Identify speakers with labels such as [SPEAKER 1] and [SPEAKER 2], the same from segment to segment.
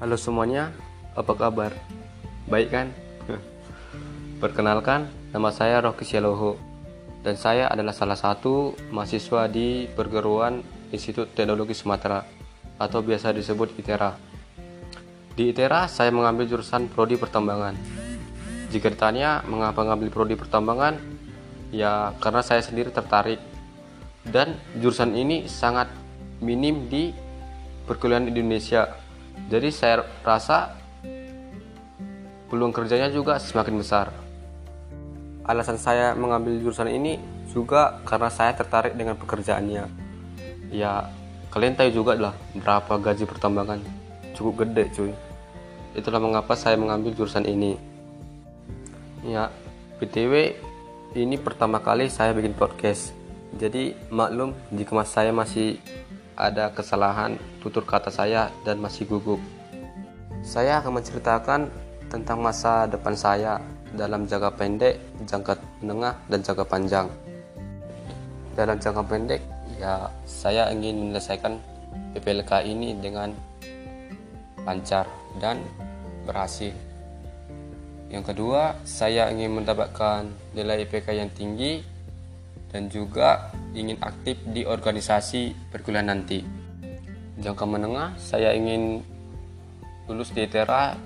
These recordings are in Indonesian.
[SPEAKER 1] Halo semuanya, apa kabar? Baik kan? Perkenalkan, nama saya Rocky Sialoho dan saya adalah salah satu mahasiswa di perguruan Institut Teknologi Sumatera atau biasa disebut ITERA. Di ITERA, saya mengambil jurusan Prodi Pertambangan. Jika ditanya mengapa mengambil Prodi Pertambangan, ya karena saya sendiri tertarik dan jurusan ini sangat minim di perkuliahan di Indonesia. Jadi saya rasa peluang kerjanya juga semakin besar. Alasan saya mengambil jurusan ini juga karena saya tertarik dengan pekerjaannya. Ya, kalian tahu juga lah berapa gaji pertambangan. Cukup gede cuy. Itulah mengapa saya mengambil jurusan ini. Ya, PTW ini pertama kali saya bikin podcast. Jadi maklum jika mas saya masih ada kesalahan tutur kata saya dan masih gugup. Saya akan menceritakan tentang masa depan saya dalam jangka pendek, jangka menengah, dan jangka panjang. Dalam jangka pendek, ya saya ingin menyelesaikan PPLK ini dengan lancar dan berhasil. Yang kedua, saya ingin mendapatkan nilai IPK yang tinggi dan juga ingin aktif di organisasi perkuliahan nanti. Jangka menengah, saya ingin lulus di ITERA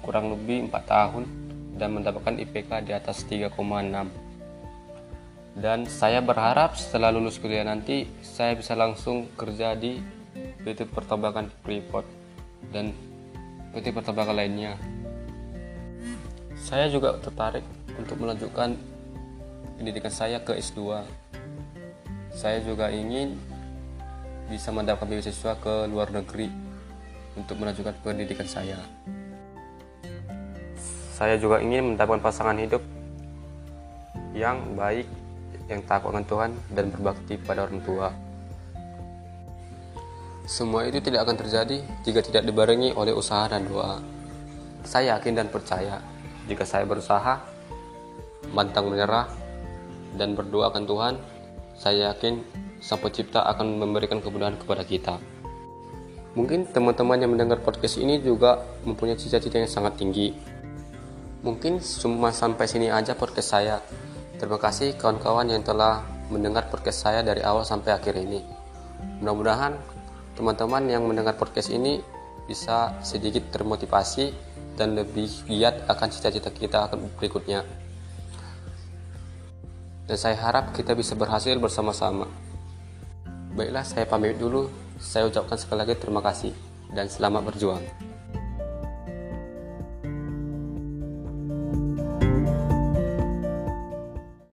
[SPEAKER 1] kurang lebih 4 tahun dan mendapatkan IPK di atas 3,6 dan saya berharap setelah lulus kuliah nanti saya bisa langsung kerja di PT Pertambangan Freeport dan PT Pertambangan lainnya. Saya juga tertarik untuk melanjutkan pendidikan saya ke S2 saya juga ingin bisa mendapatkan beasiswa ke luar negeri untuk melanjutkan pendidikan saya saya juga ingin mendapatkan pasangan hidup yang baik, yang takut akan Tuhan dan berbakti pada orang tua. Semua itu tidak akan terjadi jika tidak dibarengi oleh usaha dan doa. Saya yakin dan percaya jika saya berusaha, pantang menyerah, dan berdoa akan Tuhan, saya yakin Sang Pencipta akan memberikan kemudahan kepada kita. Mungkin teman-teman yang mendengar podcast ini juga mempunyai cita-cita yang sangat tinggi, Mungkin cuma sampai sini aja podcast saya. Terima kasih kawan-kawan yang telah mendengar podcast saya dari awal sampai akhir ini. Mudah-mudahan teman-teman yang mendengar podcast ini bisa sedikit termotivasi dan lebih giat akan cita-cita kita berikutnya. Dan saya harap kita bisa berhasil bersama-sama. Baiklah, saya pamit dulu. Saya ucapkan sekali lagi terima kasih dan selamat berjuang.